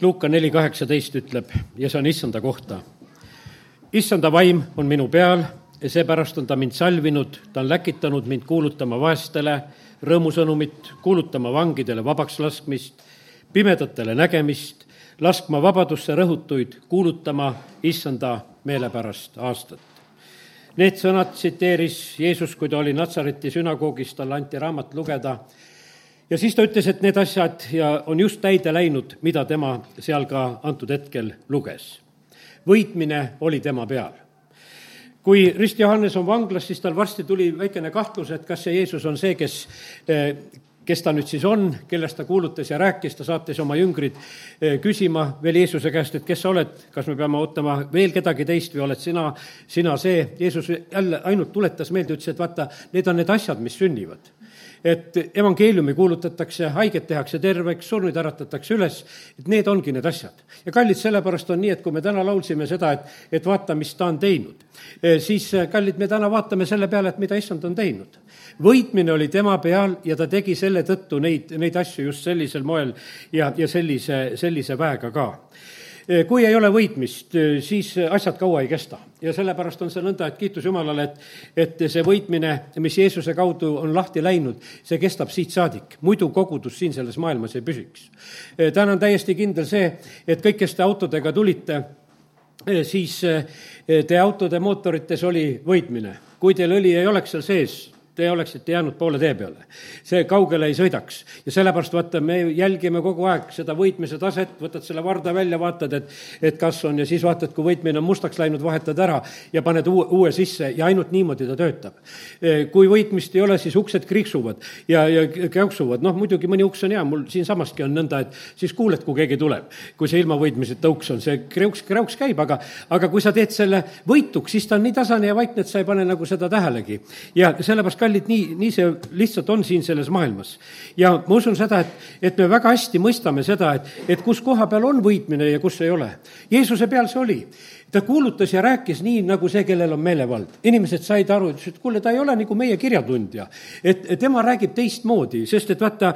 Luuka neli kaheksateist ütleb ja see on issanda kohta. issanda vaim on minu peal ja seepärast on ta mind salvinud, ta on läkitanud mind kuulutama vaestele rõõmusõnumit, kuulutama vangidele vabaks laskmist, pimedatele nägemist, laskma vabadusse rõhutuid, kuulutama issanda meelepärast aastat. Need sõnad tsiteeris Jeesus, kui ta oli Natsareti sünagoogis, talle anti raamat lugeda ja siis ta ütles, et need asjad ja on just täide läinud, mida tema seal ka antud hetkel luges. võitmine oli tema peal. kui Rist Johannes on vanglas, siis tal varsti tuli väikene kahtlus, et kas see Jeesus on see, kes kes ta nüüd siis on, kellest ta kuulutas ja rääkis, ta saatis oma jüngrid eh, küsima veel Jeesuse käest, et kes sa oled, kas me peame ootama veel kedagi teist või oled sina, sina see. Jeesus jälle ainult tuletas meelde, ütles, et vaata, need on need asjad, mis sünnivad et evangeeliumi kuulutatakse, haiged tehakse terveks, surnuid äratatakse üles, et need ongi need asjad. ja kallid, sellepärast on nii, et kui me täna laulsime seda, et, et vaata, mis ta on teinud, eh, siis eh, kallid, me täna vaatame selle peale, et mida issand on teinud võitmine oli tema peal ja ta tegi selle tõttu neid, neid asju just sellisel moel ja, ja sellise, sellise väega ka kui ei ole võitmist, siis asjad kaua ei kesta. ja sellepärast on see nõnda, et kiitus Jumalale, et, et see võitmine, mis Jeesuse kaudu on lahti läinud, see kestab siit saadik. muidu kogudus siin selles maailmas ei püsiks. täna on täiesti kindel see, et kõik, kes te autodega tulite, siis teie autode mootorites oli võitmine. kui teil õli ei oleks seal sees, te oleksite jäänud poole tee peale. see kaugele ei sõidaks. ja sellepärast vaata, me jälgime kogu aeg seda võitmise taset, võtad selle varda välja, vaatad, et, et kas on ja siis vaatad, kui võitmine on mustaks läinud, vahetad ära ja paned uue, uue sisse ja ainult niimoodi ta töötab. kui võitmist ei ole, siis uksed kriiksuvad ja, ja käuksuvad, noh muidugi mõni uks on hea, mul siinsamaski on nõnda, et siis kuuled, kui keegi tuleb. kui see ilma võitmiseta uks on, see kreuks, kreuks käib, aga, aga kui sa teed selle võituks, siis ta on nii tasane ja vaikne, et sa ei pane nagu seda tähelegi. ja sellepärast kallid, nii, nii see lihtsalt on siin selles maailmas. ja ma usun seda, et, et me väga hästi mõistame seda, et, et kus koha peal on võitmine ja kus ei ole. Jeesuse peal see oli ta kuulutas ja rääkis nii, nagu see, kellel on meelevald. inimesed said aru, ütlesid, et kuule, ta ei ole nagu meie kirjatundja. et tema räägib teistmoodi, sest et vaata,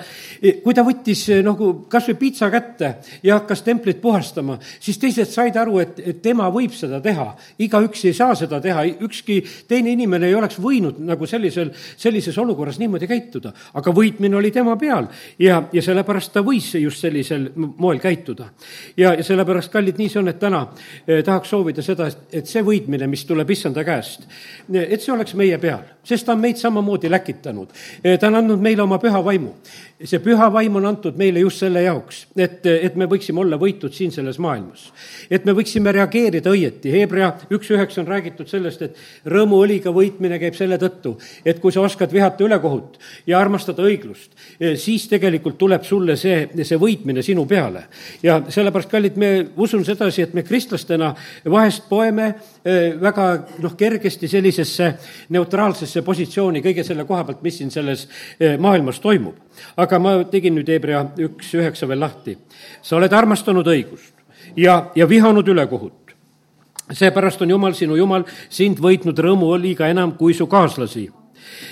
kui ta võttis nagu kas või piitsa kätte ja hakkas templit puhastama, siis teised said aru, et, et tema võib seda teha. igaüks ei saa seda teha, ükski teine inimene ei oleks võinud nagu sellisel, sellises olukorras niimoodi käituda. aga võitmine oli tema peal ja, ja sellepärast ta võis just sellisel moel käituda. ja, ja sellepärast, kallid, nii see on, et täna eh, tahaks soovida soovida seda, et see võitmine, mis tuleb issanda käest, et see oleks meie peal, sest ta on meid samamoodi läkitanud. ta on andnud meile oma püha vaimu see püha vaim on antud meile just selle jaoks, et, et me võiksime olla võitud siin selles maailmas. et me võiksime reageerida õieti, Hebra üks üheksa on räägitud sellest, et rõõmuõliga võitmine käib selle tõttu, et kui sa oskad vihata ülekohut ja armastada õiglust, siis tegelikult tuleb sulle see, see võitmine sinu peale. ja sellepärast, kallid, me usun sedasi, et me kristlastena vahest poeme eh, väga noh, kergesti sellisesse neutraalsesse positsiooni kõige selle koha pealt, mis siin selles eh, maailmas toimub aga ma tegin nüüd Hebra üks üheksa veel lahti. sa oled armastanud õigust ja, ja vihanud ülekohut. seepärast on Jumal, sinu Jumal, sind võitnud rõõmuõliga enam kui su kaaslasi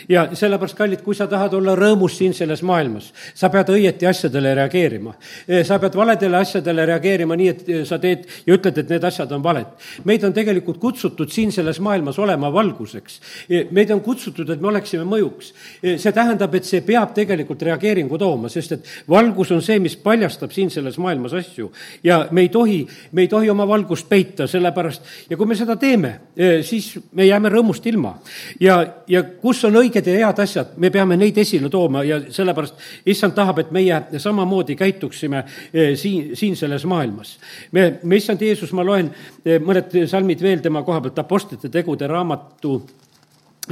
ja sellepärast, kallid, kui sa tahad olla rõõmus siin selles maailmas, sa pead õieti asjadele reageerima. Eh, sa pead valedele asjadele reageerima nii, et eh, sa teed ja ütled, et need asjad on valed. meid on tegelikult kutsutud siin selles maailmas olema valguseks. Eh, meid on kutsutud, et me oleksime mõjuks. see tähendab, et see peab tegelikult reageeringu tooma, sest et valgus on see, mis paljastab siin selles maailmas asju. ja me ei tohi, me ei tohi oma valgust peita, sellepärast, ja kui me seda teeme, siis me jääme rõõmust ilma. ja, ja kus on õiged ja head asjad, me peame neid esile tooma ja sellepärast issand tahab, et meie samamoodi käituksime eh, siin, siin selles maailmas. me, me, issand Jeesus, ma loen eh, mõned salmid veel tema koha pealt, Apostlite tegude raamatu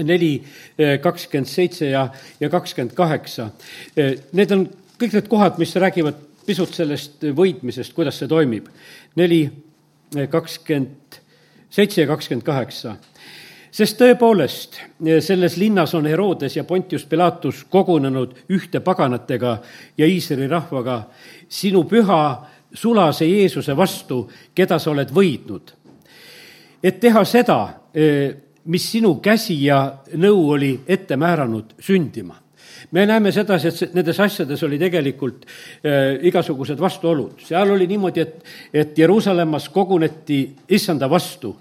neli, eh, kakskümmend seitse ja, ja kakskümmend kaheksa. Need on kõik need kohad, mis räägivad pisut sellest võitmisest, kuidas see toimib. neli, kakskümmend seitse ja kakskümmend kaheksa sest tõepoolest, selles linnas on Herodes ja Pontius Pilatus kogunenud ühte paganatega ja Iisraeli rahvaga sinu püha sulase Jeesuse vastu, keda sa oled võidnud. et teha seda, mis sinu käsi ja nõu oli ette määranud sündima me näeme sedasi, et nendes asjades oli tegelikult äh, igasugused vastuolud. seal oli niimoodi, et, et Jeruusalemmas koguneti issanda vastu,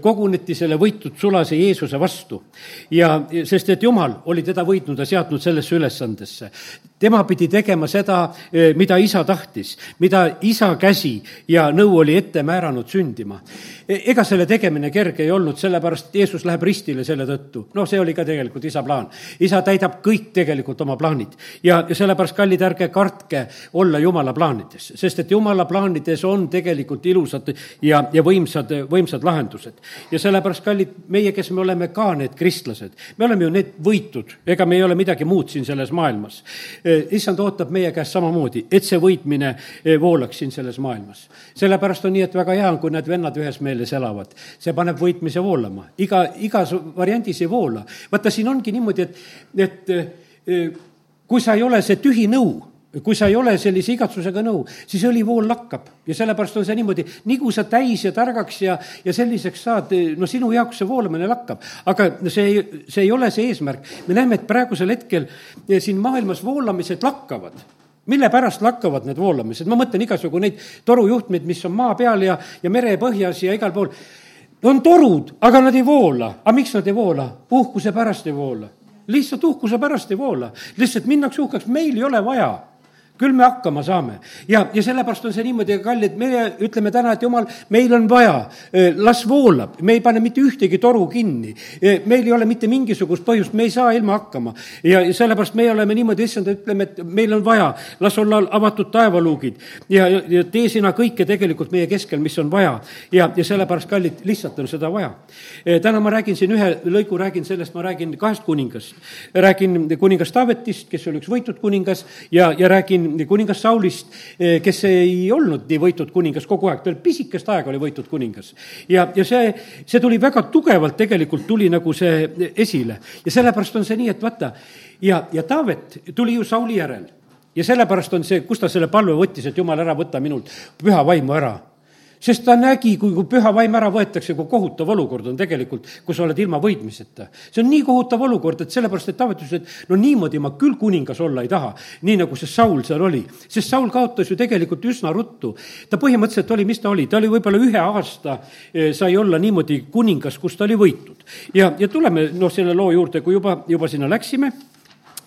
koguneti selle võitud sulase Jeesuse vastu. ja sest, et Jumal oli teda võitnud ja seadnud sellesse ülesandesse. tema pidi tegema seda, mida isa tahtis, mida isa käsi ja nõu oli ette määranud sündima. E, ega selle tegemine kerge ei olnud, sellepärast Jeesus läheb ristile selle tõttu. noh, see oli ka tegelikult isa plaan. isa täidab kõik tegelikult oma plaanid ja, ja sellepärast, kallid, ärge kartke olla jumala plaanides, sest et jumala plaanides on tegelikult ilusad ja, ja võimsad, võimsad lahendused. ja sellepärast, kallid, meie, kes me oleme ka need kristlased, me oleme ju need võitud, ega me ei ole midagi muud siin selles maailmas. E, issand ootab meie käest samamoodi, et see võitmine e, voolaks siin selles maailmas. sellepärast on nii, et väga hea on, kui need vennad ühes meeles elavad. see paneb võitmise voolama, iga, igas variandis ei voola. vaata, siin ongi niimoodi, et, et kui sa ei ole see tühi nõu, kui sa ei ole sellise igatsusega nõu, siis õlivool lakkab ja sellepärast on see niimoodi, nii kui sa täis ja targaks ja, ja selliseks saad, no sinu jaoks see voolamine lakkab. aga see ei, see ei ole see eesmärk. me näeme, et praegusel hetkel siin maailmas voolamised lakkavad mille pärast lakkavad need voolamised, ma mõtlen igasugu neid torujuhtmeid, mis on maa peal ja, ja merepõhjas ja igal pool. on torud, aga nad ei voola. aga miks nad ei voola? uhkuse pärast ei voola lihtsalt uhkuse pärast ei voola, lihtsalt minnakse uhkeks, meil ei ole vaja küll me hakkama saame. ja, ja sellepärast on see niimoodi, kallid, meie ütleme täna, et jumal, meil on vaja, las voolab, me ei pane mitte ühtegi toru kinni. meil ei ole mitte mingisugust põhjust, me ei saa ilma hakkama. ja, sellepärast meie oleme niimoodi, issand, ütleme, et meil on vaja, las olla avatud taevaluugid ja, ja, ja tee sina kõike tegelikult meie keskel, mis on vaja. ja, ja sellepärast, kallid, lihtsalt on seda vaja. täna ma räägin siin ühe lõigu, räägin sellest, ma räägin kahest kuningast. räägin kuningas Taavetist, kes oli üks võitud kuningas ja, ja räägin kuningas Saulist, eh, kes ei olnud nii võitud kuningas kogu aeg, ta oli pisikest aega oli võitud kuningas. ja, ja see, see tuli väga tugevalt tegelikult, tuli nagu see esile. ja sellepärast on see nii, et vaata, ja, ja Taavet tuli ju Sauli järel. ja sellepärast on see, kus ta selle palve võttis, et jumal, ära võta minult püha vaimu ära sest ta nägi, kui, kui püha vaim ära võetakse, kui kohutav olukord on tegelikult, kui sa oled ilma võitmiseta. see on nii kohutav olukord, et sellepärast, et Taavet ütles, et no niimoodi ma küll kuningas olla ei taha, nii nagu see Saul seal oli. sest Saul kaotas ju tegelikult üsna ruttu. ta põhimõtteliselt oli, mis ta oli, ta oli võib-olla ühe aasta eh, sai olla niimoodi kuningas, kus ta oli võitud. ja, ja tuleme noh, selle loo juurde, kui juba, juba sinna läksime,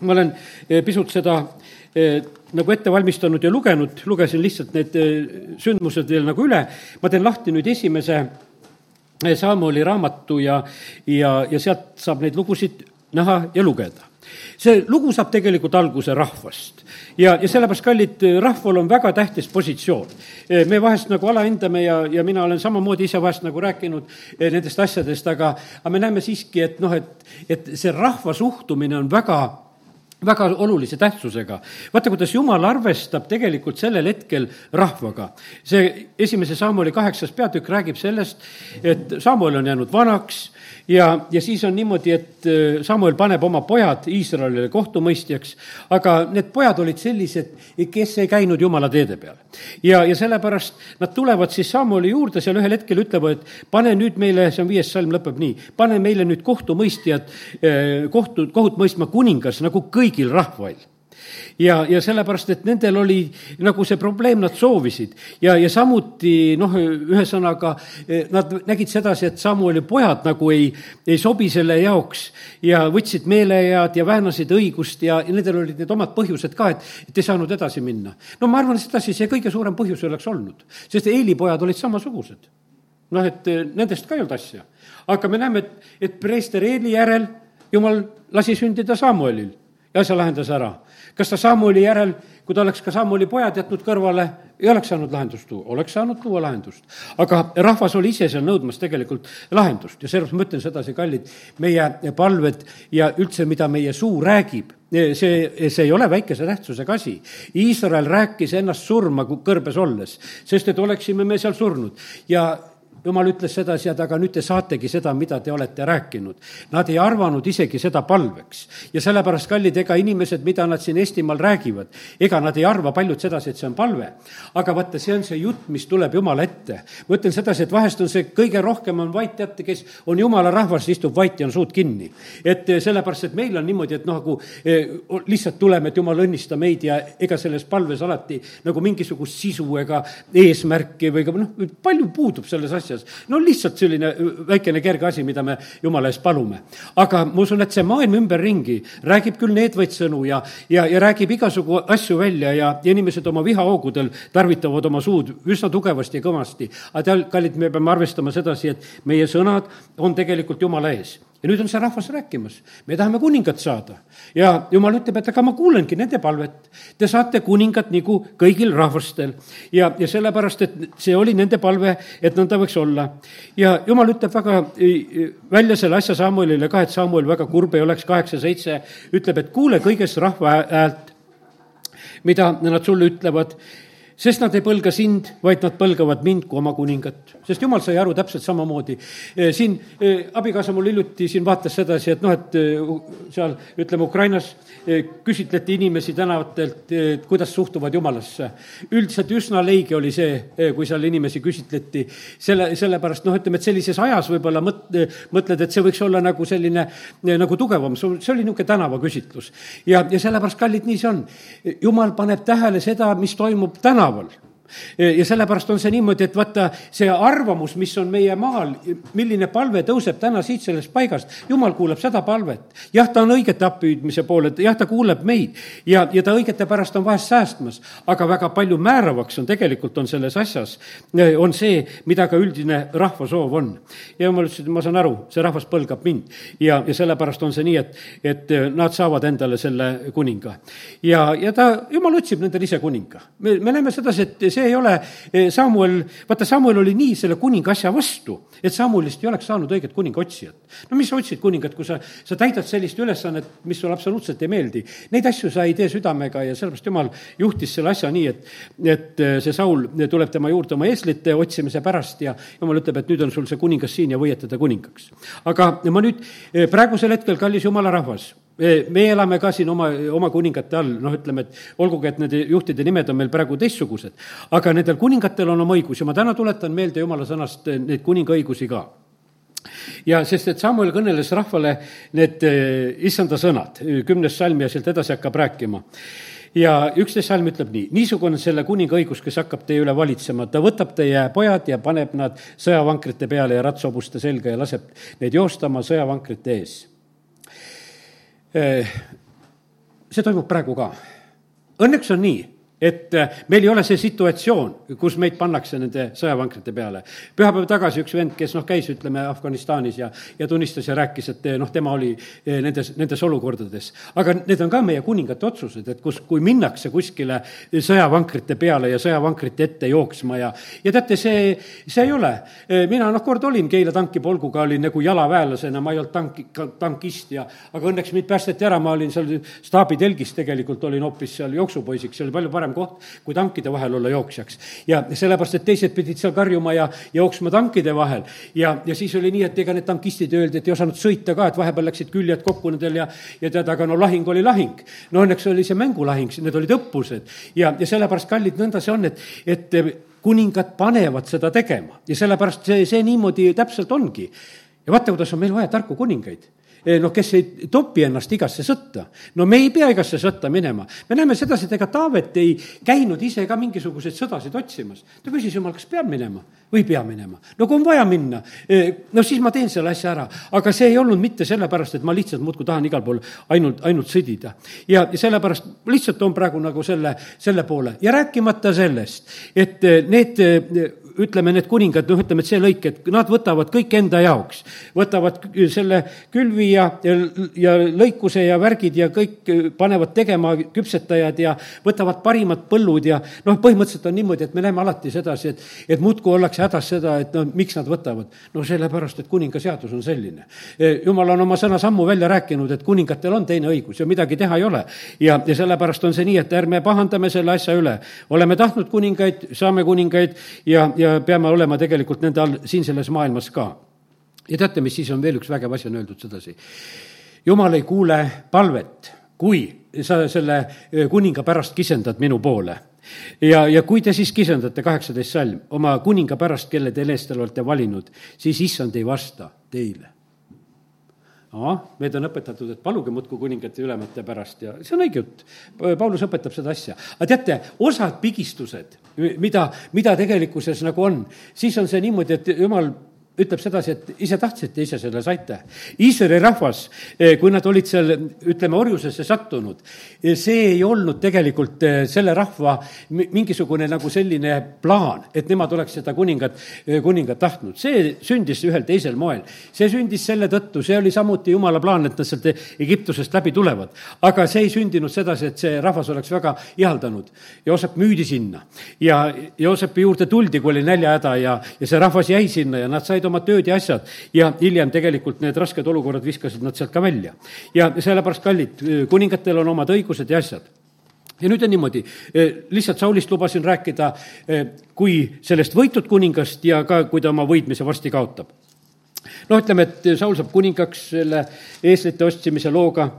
ma olen eh, pisut seda Eh, nagu ette valmistanud ja lugenud, lugesin lihtsalt need eh, sündmused veel nagu üle, ma teen lahti nüüd esimese eh, Samueli raamatu ja, ja, ja sealt saab neid lugusid näha ja lugeda. See lugu saab tegelikult alguse rahvast. Ja, ja sellepärast, kallid, rahval on väga tähtis positsioon. me vahest nagu alahindame ja, ja mina olen samamoodi ise vahest nagu rääkinud nendest asjadest, aga, aga me näeme siiski, et noh, et, et see rahva suhtumine on väga väga olulise tähtsusega. vaata, kuidas Jumal arvestab tegelikult sellel hetkel rahvaga. see esimese Samueli kaheksas peatükk räägib sellest, et Samuel on jäänud vanaks ja, ja siis on niimoodi, et äh, Samuel paneb oma pojad Iisraelile kohtumõistjaks, aga need pojad olid sellised, kes ei käinud jumala teede peal. ja, ja sellepärast nad tulevad siis Samueli juurde, seal ühel hetkel ütlevad, et pane nüüd meile, see on viies salm, lõpeb nii, pane meile nüüd kohtumõistjad, äh, kohtu, kohut mõistma kuningas nagu kõigil rahvail ja, ja sellepärast, et nendel oli nagu see probleem, nad soovisid. ja, ja samuti noh, ühesõnaga eh, nad nägid sedasi, et Samueli pojad nagu ei, ei sobi selle jaoks ja võtsid meelehead ja väänasid õigust ja, ja nendel olid need omad põhjused ka, et, et ei saanud edasi minna. no ma arvan, sedasi see kõige suurem põhjus oleks olnud, sest Eeli pojad olid samasugused. noh, et eh, nendest ka ei olnud asja. aga me näeme, et, et preester Eeli järel jumal lasi sündida Samuelil ja asja lahendas ära kas ta Samueli järel, kui ta oleks ka Samueli pojad jätnud kõrvale, ei oleks saanud lahendust tuua, oleks saanud tuua lahendust. aga rahvas oli ise seal nõudmas tegelikult lahendust ja sellepärast ma ütlen sedasi, kallid, meie palved ja üldse, mida meie suu räägib, see, see ei ole väikese tähtsusega asi. Iisrael rääkis ennast surma kõrbes olles, sest et oleksime me seal surnud ja jumal ütles sedasi, et aga nüüd te saategi seda, mida te olete rääkinud. Nad ei arvanud isegi seda palveks. ja sellepärast, kallid, ega inimesed, mida nad siin Eestimaal räägivad, ega nad ei arva paljud sedasi, et see on palve. aga vaata, see on see jutt, mis tuleb Jumala ette. ma ütlen sedasi, et vahest on see kõige rohkem on vait, teate, kes on Jumala rahvas, istub vait ja on suud kinni. et eh, sellepärast, et meil on niimoodi, et noh, nagu eh, lihtsalt tuleme, et Jumal õnnista meid ja ega selles palves alati nagu mingisugust sisu ega eesmärki või ka noh, palju puudub selles asjas. No lihtsalt selline väikene kerge asi, mida me Jumala eest palume. aga ma usun, et see maailm ümberringi räägib küll needvaid sõnu ja, ja, ja räägib igasugu asju välja ja, ja inimesed oma vihahoogudel tarvitavad oma suud üsna tugevasti ja kõvasti. aga tead, kallid, me peame arvestama sedasi, et meie sõnad on tegelikult Jumala ees ja nüüd on see rahvas rääkimas, me tahame kuningat saada. ja jumal ütleb, et aga ma kuulengi nende palvet. Te saate kuningat nagu kõigil rahvastel ja, ja sellepärast, et see oli nende palve, et nõnda võiks olla. ja jumal ütleb väga välja selle asja Samuelile ka, et Samuel väga kurb ei oleks, kaheksa, seitse, ütleb, et kuule kõigest rahva häält, mida nad sulle ütlevad sest nad ei põlga sind, vaid nad põlgavad mind kui oma kuningat. sest jumal sai aru täpselt samamoodi. Eh, siin eh, abikaasa mul hiljuti siin vaatas sedasi, et noh, et eh, seal ütleme, Ukrainas küsitleti inimesi tänavatelt, kuidas suhtuvad jumalasse. üldiselt üsna leige oli see, kui seal inimesi küsitleti, selle, sellepärast noh, ütleme, et sellises ajas võib-olla mõt-, mõtled, et see võiks olla nagu selline nagu tugevam, see oli niisugune tänavaküsitlus. ja, ja sellepärast, kallid, nii see on. jumal paneb tähele seda, mis toimub täna تتناول ja sellepärast on see niimoodi, et vaata, see arvamus, mis on meie maal, milline palve tõuseb täna siit sellest paigast, jumal kuuleb seda palvet. jah, ta on õigete appihüüdmise poole, jah, ta kuuleb meid ja, ja ta õigete pärast on vahest säästmas, aga väga palju määravaks on tegelikult, on selles asjas, on see, mida ka üldine rahva soov on. ja jumal ütles, et ma saan aru, see rahvas põlgab mind ja, ja sellepärast on see nii, et, et nad saavad endale selle kuninga. ja, ja ta, jumal otsib nendele ise kuninga. me, me näeme sedasi, et see ei ole eh, Samuel, vaata, Samuel oli nii selle kuninga asja vastu, et Samuelist ei oleks saanud õiget kuninga otsijat. no mis sa otsid kuningat, kui sa, sa täidad sellist ülesannet, mis sulle absoluutselt ei meeldi. Neid asju sa ei tee südamega ja sellepärast jumal juhtis selle asja nii, et, et eh, see Saul tuleb tema juurde oma eeslite otsimise pärast ja jumal ütleb, et nüüd on sul see kuningas siin ja võieta ta kuningaks. aga ma nüüd eh, praegusel hetkel, kallis jumala rahvas, me elame ka siin oma, oma kuningate all, noh, ütleme, et olgugi, et nende juhtide nimed on meil praegu teistsugused, aga nendel kuningatel on oma õigus. Ja ma täna tuletan meelde jumala sõnast neid kuningaõigusi ka. Ja sest, et Samuel kõneles rahvale need eh, issanda sõnad, kümnes salm ja sealt edasi hakkab rääkima. Ja üksteist salm ütleb nii, niisugune selle kuninga õigus, kes hakkab teie üle valitsema, ta võtab teie pojad ja paneb nad sõjavankrite peale ja ratsahobuste selga ja laseb neid joostama sõjavankrite ees see toimub praegu ka. Õnneks on nii et äh, meil ei ole see situatsioon, kus meid pannakse nende sõjavankrite peale. pühapäev tagasi üks vend, kes noh, käis, ütleme, Afganistanis ja, ja tunnistas ja rääkis, et noh, tema oli äh, nendes, nendes olukordades. aga need on ka meie kuningate otsused, et kus, kui minnakse kuskile sõjavankrite peale ja sõjavankrite ette jooksma ja, ja teate, see, see ei ole. Äh, mina noh, kord olin Keila tankipolguga, olin nagu jalaväelasena, ma ei olnud tanki, tankist ja aga õnneks mind päästeti ära, ma olin seal staabitelgis tegelikult, olin hoopis seal jooksupoisiks, see oli palju parem koht, kui tankide vahel olla jooksjaks. ja sellepärast, et teised pidid seal karjuma ja jooksma tankide vahel. ja, ja siis oli nii, et ega need tankistid öeldi, et ei osanud sõita ka, et vahepeal läksid küljed kokku nendel ja, ja tead, aga no lahing oli lahing. no õnneks oli see mängulahing, need olid õppused ja, ja sellepärast, kallid, nõnda see on, et, et kuningad panevad seda tegema ja sellepärast see, see niimoodi täpselt ongi. ja vaata, kuidas on meil vaja tarku kuningaid noh, kes ei topi ennast igasse sõtta. no me ei pea igasse sõtta minema. me näeme sedasi, et ega Taavet ei käinud ise ka mingisuguseid sõdasid otsimas. ta küsis jumal, kas peab minema või ei pea minema. no kui on vaja minna, eh, no siis ma teen selle asja ära. aga see ei olnud mitte sellepärast, et ma lihtsalt muudkui tahan igal pool ainult, ainult sõdida. ja, sellepärast lihtsalt toon praegu nagu selle, selle poole ja rääkimata sellest, et eh, need ütleme, need kuningad, noh, ütleme, et see lõik, et nad võtavad kõik enda jaoks. võtavad selle külvi ja, ja, lõikuse ja värgid ja kõik panevad tegema küpsetajad ja võtavad parimad põllud ja noh, põhimõtteliselt on niimoodi, et me näeme alati sedasi, et, et muudkui ollakse hädas seda, et no miks nad võtavad. no sellepärast, et kuninga seadus on selline. jumal on oma sõna sammu välja rääkinud, et kuningatel on teine õigus ja midagi teha ei ole. ja, ja sellepärast on see nii, et ärme pahandame selle asja üle. oleme tahtnud kuningaid, saame kuningaid ja, ja ja peame olema tegelikult nende all siin selles maailmas ka. ja teate, mis siis on veel üks vägev asi on öeldud sedasi? jumal ei kuule palvet, kui sa selle kuninga pärast kisendad minu poole ja, ja kui te siis kisendate, kaheksateist salm, oma kuninga pärast, kelle te eestel olete valinud, siis issand ei vasta teile ahah, meid on õpetatud, et paluge muudkui kuningate ülemate pärast ja see on õige jutt. Paulus õpetab seda asja. aga teate, osad pigistused, mida, mida tegelikkuses nagu on, siis on see niimoodi, et jumal ütleb sedasi, et ise tahtsite, ise selle saite. Iisraeli rahvas, eh, kui nad olid seal, ütleme, orjusesse sattunud, eh, see ei olnud tegelikult eh, selle rahva mingisugune nagu selline plaan, et nemad oleks seda kuningat, kuningat tahtnud. see sündis ühel teisel moel. see sündis selle tõttu, see oli samuti jumala plaan, et nad sealt Egiptusest läbi tulevad. aga see ei sündinud sedasi, et see rahvas oleks väga ihaldanud. Joosep müüdi sinna ja Joosepi juurde tuldi, kui oli näljahäda ja, ja see rahvas jäi sinna ja nad said tegid oma tööd ja asjad ja hiljem tegelikult need rasked olukorrad viskasid nad sealt ka välja. ja sellepärast, kallid, kuningatel on omad õigused ja asjad ja nüüd on niimoodi, lihtsalt Saulist lubasin rääkida kui sellest võitud kuningast ja ka, kui ta oma võitmise varsti kaotab. noh, ütleme, et Saul saab kuningaks selle eeslite ostmise looga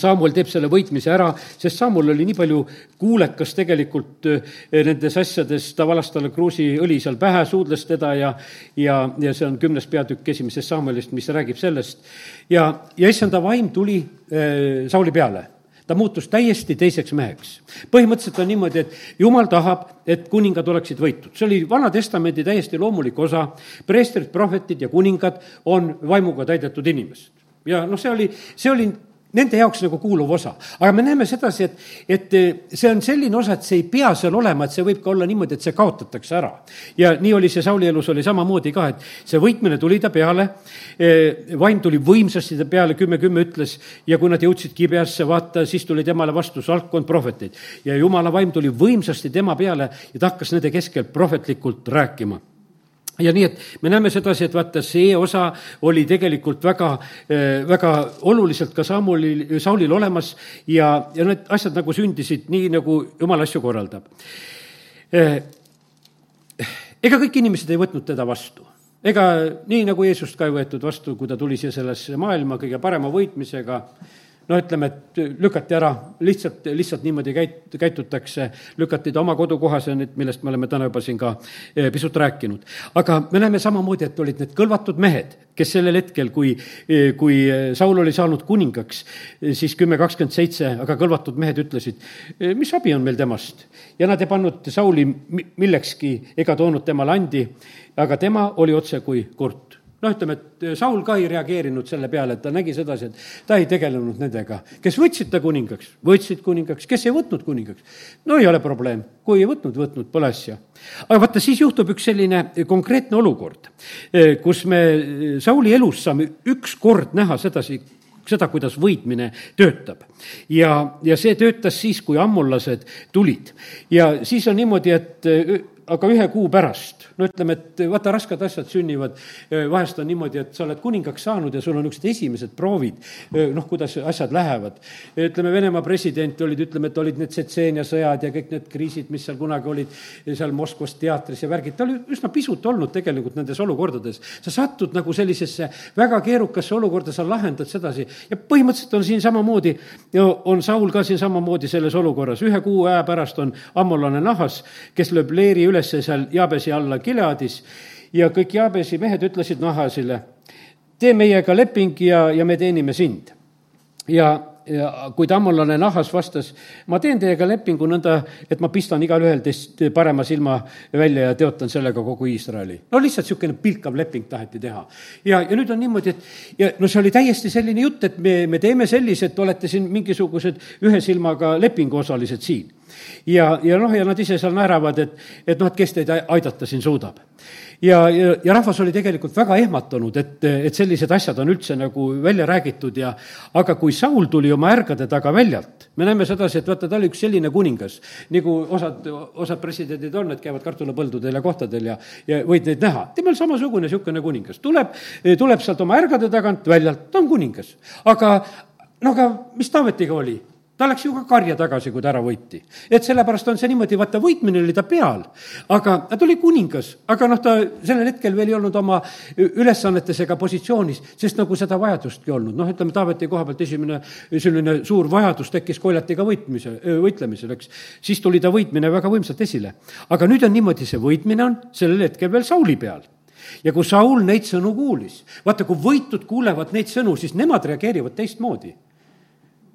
Samuel teeb selle võitmise ära, sest Samuel oli nii palju kuulekas tegelikult eh, nendes asjades, ta valas talle kruusiõli seal pähe, suudles teda ja ja, ja see on kümnes peatükk esimesest Samuelist, mis räägib sellest. ja, ja issanda vaim tuli äh, Sauli peale ta muutus täiesti teiseks meheks. põhimõtteliselt on niimoodi, et jumal tahab, et kuningad oleksid võitud. see oli Vana Testamendi täiesti loomulik osa. preestrid, prohvetid ja kuningad on vaimuga täidetud inimesed. ja noh, see oli, see oli nende jaoks nagu kuuluv osa. aga me näeme sedasi, et, et eh, see on selline osa, et see ei pea seal olema, et see võib ka olla niimoodi, et see kaotatakse ära. ja nii oli see Sauli elus oli samamoodi ka, et see võitmine tuli ta peale, eh, vaim tuli võimsasti ta peale, kümme kümme ütles, ja kui nad jõudsid Kibeasse, vaata, siis tuli temale vastu salkkond prohveteid. ja jumala vaim tuli võimsasti tema peale ja ta hakkas nende keskel prohvetlikult rääkima ja nii, et me näeme sedasi, et vaata, see osa oli tegelikult väga, eh, väga oluliselt ka Samulil, Saulil olemas ja, ja need asjad nagu sündisid nii, nagu jumal asju korraldab. Eh, ega kõik inimesed ei võtnud teda vastu ega nii, nagu Jeesust ka ei võetud vastu, kui ta tuli siia sellesse maailma kõige parema võitmisega no ütleme, et lükati ära, lihtsalt, lihtsalt niimoodi käit-, käitutakse, lükati ta oma kodukohas, millest me oleme täna juba siin ka eh, pisut rääkinud. aga me näeme samamoodi, et olid need kõlvatud mehed, kes sellel hetkel, kui, eh, kui Saul oli saanud kuningaks, eh, siis kümme kakskümmend seitse, aga kõlvatud mehed ütlesid, mis abi on meil temast? ja nad ei pannud Sauli millekski ega toonud temale andi, aga tema oli otse kui kurt noh, ütleme, et Saul ka ei reageerinud selle peale, et ta nägi sedasi, et ta ei tegelenud nendega. kes võtsid ta kuningaks, võtsid kuningaks, kes ei võtnud kuningaks, no ei ole probleem, kui ei võtnud, võtnud, pole asja. aga vaata, siis juhtub üks selline konkreetne olukord, kus me Sauli elus saame ükskord näha sedasi, seda, kuidas võitmine töötab. ja, ja see töötas siis, kui ammullased tulid. ja siis on niimoodi, et aga ühe kuu pärast, no ütleme, et vaata, rasked asjad sünnivad, vahest on niimoodi, et sa oled kuningaks saanud ja sul on niisugused esimesed proovid, noh, kuidas asjad lähevad. ütleme, Venemaa president olid, ütleme, et olid need Tšetšeenia sõjad ja kõik need kriisid, mis seal kunagi olid, seal Moskvas teatris ja värgid, ta oli üsna pisut olnud tegelikult nendes olukordades. sa satud nagu sellisesse väga keerukasse olukorda, sa lahendad sedasi ja põhimõtteliselt on siin samamoodi, on Saul ka siin samamoodi selles olukorras, ühe kuu aja pärast on ammolane nahas, kes lööb leeri üle üles seal Jaabesi alla Gileadis ja kõik Jaabesi mehed ütlesid Nahasile, tee meiega leping ja, ja me teenime sind. ja, ja kuid ammolane Nahas vastas, ma teen teiega lepingu nõnda, et ma pistan igalühel teist parema silma välja ja teotan sellega kogu Iisraeli. no lihtsalt niisugune pilkav leping taheti teha. ja, ja nüüd on niimoodi, et ja no see oli täiesti selline jutt, et me, me teeme sellise, et olete siin mingisugused ühe silmaga lepinguosalised siin ja, ja noh, ja nad ise seal naeravad, et, et noh, et kes teid aidata siin suudab. ja, ja, ja rahvas oli tegelikult väga ehmatunud, et, et sellised asjad on üldse nagu välja räägitud ja aga kui Saul tuli oma ärgade taga väljalt, me näeme sedasi, et vaata, ta oli üks selline kuningas, nagu osad, osad presidendid on, et käivad kartulipõldudel ja kohtadel ja, ja võid neid näha. temal samasugune niisugune kuningas, tuleb, tuleb sealt oma ärgade tagant väljalt, ta on kuningas. aga no aga mis Taavetiga oli? Ta läks ju ka karja tagasi, kui ta ära võiti. et sellepärast on see niimoodi, vaata, võitmine oli ta peal, aga ta oli kuningas, aga noh, ta sellel hetkel veel ei olnud oma ülesannetes ega positsioonis, sest nagu seda vajadustki olnud, noh, ütleme, Taaveti koha pealt esimene selline suur vajadus tekkis Koljatiga võitmise, võitlemisel, eks. siis tuli ta võitmine väga võimsalt esile. aga nüüd on niimoodi, see võitmine on sellel hetkel veel Sauli peal ja kui Saul neid sõnu kuulis, vaata, kui võitud kuulevad neid sõnu, siis nemad reageerivad teistmoodi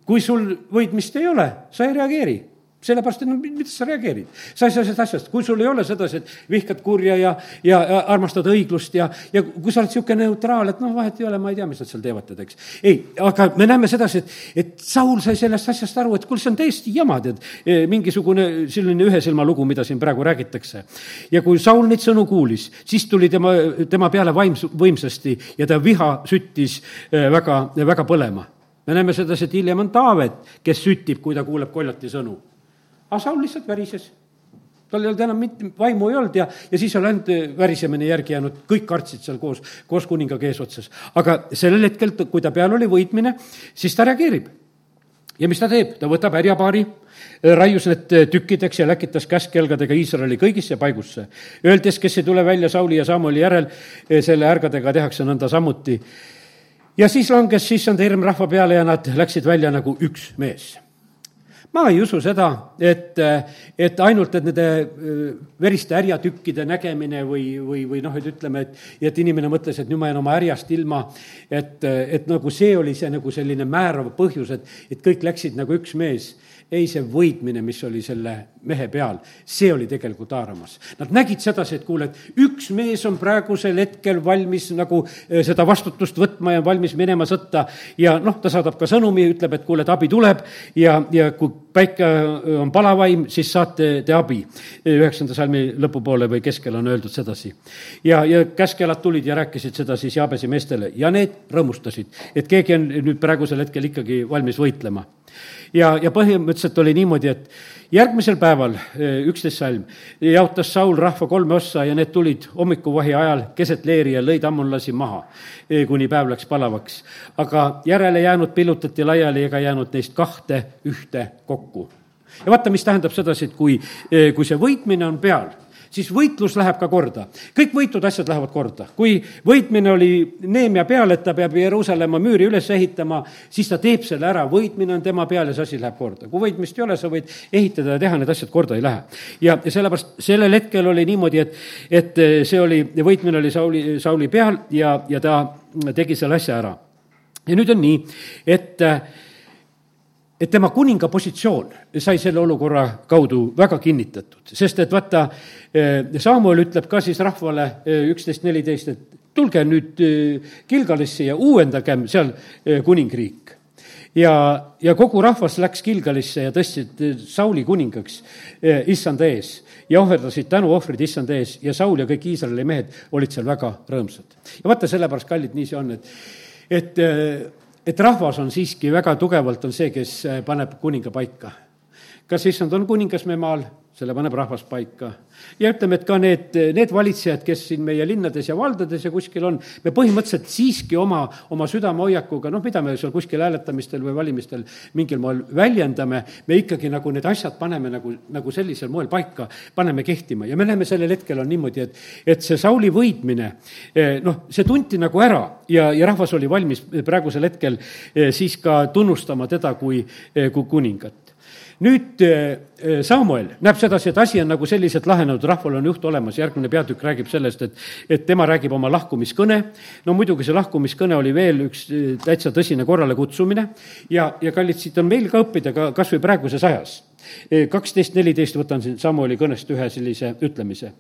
kui sul võitmist ei ole, sa ei reageeri sellepärast, et no mida sa reageerid? sa ei saa sellest asjast, kui sul ei ole sedasi, et vihkad kurja ja, ja, ja armastad õiglust ja, ja kui sa oled niisugune neutraal, et noh, vahet ei ole, ma ei tea, mis nad seal teevad, tead, eks. ei, aga me näeme sedasi, et, et Saul sai sellest asjast aru, et kuule, see on täiesti jama, tead, e, mingisugune selline ühe silma lugu, mida siin praegu räägitakse. ja kui Saul neid sõnu kuulis, siis tuli tema, tema peale vaims, võimsasti ja ta viha süttis e, väga, väga põlema me näeme sedasi, et hiljem on Taavet, kes süttib, kui ta kuuleb koljati sõnu. aga Saul lihtsalt värises. tal ei olnud enam mitte, vaimu ei olnud ja, ja siis oli ainult värisemine järgi jäänud, kõik kartsid seal koos, koos kuningaga eesotsas. aga sellel hetkel, kui ta peal oli võitmine, siis ta reageerib. ja mis ta teeb, ta võtab härjapaari, raius need tükkideks ja läkitas käskjalgadega Iisraeli kõigisse paigusse. Öeldes, kes ei tule välja Sauli ja Samueli järel, selle ärgadega tehakse nõnda samuti ja siis langes issand hirm rahva peale ja nad läksid välja nagu üks mees. Ma ei usu seda, et, et ainult, et nende äh, veriste härjatükkide nägemine või, või, või noh, et ütleme, et, et inimene mõtles, et nüüd ma jään oma härjast ilma, et, et nagu see oli see nagu selline määrav põhjus, et, et kõik läksid nagu üks mees ei, see võitmine, mis oli selle mehe peal, see oli tegelikult haaramas. Nad nägid sedasi, et kuule, et üks mees on praegusel hetkel valmis nagu eh, seda vastutust võtma ja valmis minema sõtta ja noh, ta saadab ka sõnumi, ütleb, et kuule, et abi tuleb ja, ja kui päike on palavaim, siis saate te abi. üheksanda salmi lõpupoole või keskel on öeldud sedasi. ja, ja käskelad tulid ja rääkisid seda siis Jaabesi meestele ja need rõõmustasid, et keegi on nüüd praegusel hetkel ikkagi valmis võitlema ja, ja põhimõtteliselt oli niimoodi, et järgmisel päeval, eh, üksteist salm, jaotas Saul rahva kolme ossa ja need tulid hommikuvahi ajal keset leeri ja lõid ammonlasi maha, eh, kuni päev läks palavaks. aga järele jäänud pillutati laiali ega jäänud neist kahte ühte kokku. ja vaata, mis tähendab sedasi, et kui, eh, kui see võitmine on peal siis võitlus läheb ka korda. kõik võitud asjad lähevad korda. kui võitmine oli Neemia peal, et ta peab Jeruusalemma müüri üles ehitama, siis ta teeb selle ära, võitmine on tema peal ja see asi läheb korda. kui võitmist ei ole, sa võid ehitada ja teha, need asjad korda ei lähe. ja, ja sellepärast sellel hetkel oli niimoodi, et, et see oli, võitmine oli Sauli, Sauli peal ja, ja ta tegi selle asja ära. ja nüüd on nii, et äh, et tema kuninga positsioon sai selle olukorra kaudu väga kinnitatud, sest et vaata, eh, Samuel ütleb ka siis rahvale eh, üksteist neliteist, et tulge nüüd eh, Gilgalisse ja uuendagem seal kuningriik. ja, ja kogu rahvas läks Gilgalisse ja tõstsid Sauli kuningaks issanda ees ja ohverdasid tänuohvrid issanda ees ja Saul ja kõik Iisraeli mehed olid seal väga rõõmsad. ja vaata, sellepärast, kallid, nii see on, et, et et rahvas on siiski väga tugevalt, on see, kes äh, paneb kuninga paika. kas issand on kuningas me maal, selle paneb rahvas paika. Ja ütleme, et ka need, need valitsejad, kes siin meie linnades ja valdades ja kuskil on, me põhimõtteliselt siiski oma, oma südamehoiakuga, noh, mida me seal kuskil hääletamistel või valimistel mingil moel väljendame, me ikkagi nagu need asjad paneme nagu, nagu sellisel moel paika, paneme kehtima. Ja me näeme sellel hetkel on niimoodi, et, et see Sauli võitmine, eh, noh, see tunti nagu ära ja, ja rahvas oli valmis praegusel hetkel eh, siis ka tunnustama teda kui, eh, kui kuningat nüüd eh, eh, Samuel näeb sedasi, et asi on nagu selliselt lahenenud, rahval on juht olemas, järgmine peatükk räägib sellest, et, et tema räägib oma lahkumiskõne. no muidugi see lahkumiskõne oli veel üks eh, täitsa tõsine korralekutsumine ja, ja kallid, siit on meil ka õppida ka kas või praeguses ajas kaksteist, neliteist võtan siin Samueli kõnest ühe sellise ütlemise.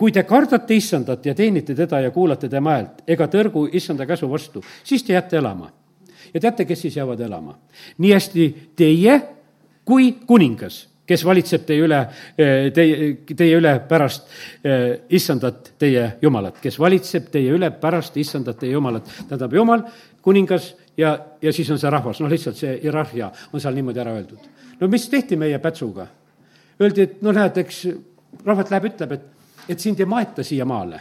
kui te kardate issandat ja teenite teda ja kuulate tema häält ega tõrgu issanda käsu vastu, siis te jääte elama. ja teate, kes siis jäävad elama? nii hästi teie kui kuningas, kes valitseb teie üle, eh, teie, teie üle pärast eh, issandat, teie jumalat, kes valitseb teie üle pärast issandat, teie jumalat. tähendab, jumal, kuningas ja, ja siis on see rahvas, noh, lihtsalt see hierarhia on seal niimoodi ära öeldud. no mis tehti meie Pätsuga? Öeldi, et no näed, eks rahvas läheb, ütleb, et, et sind ei maeta siia maale.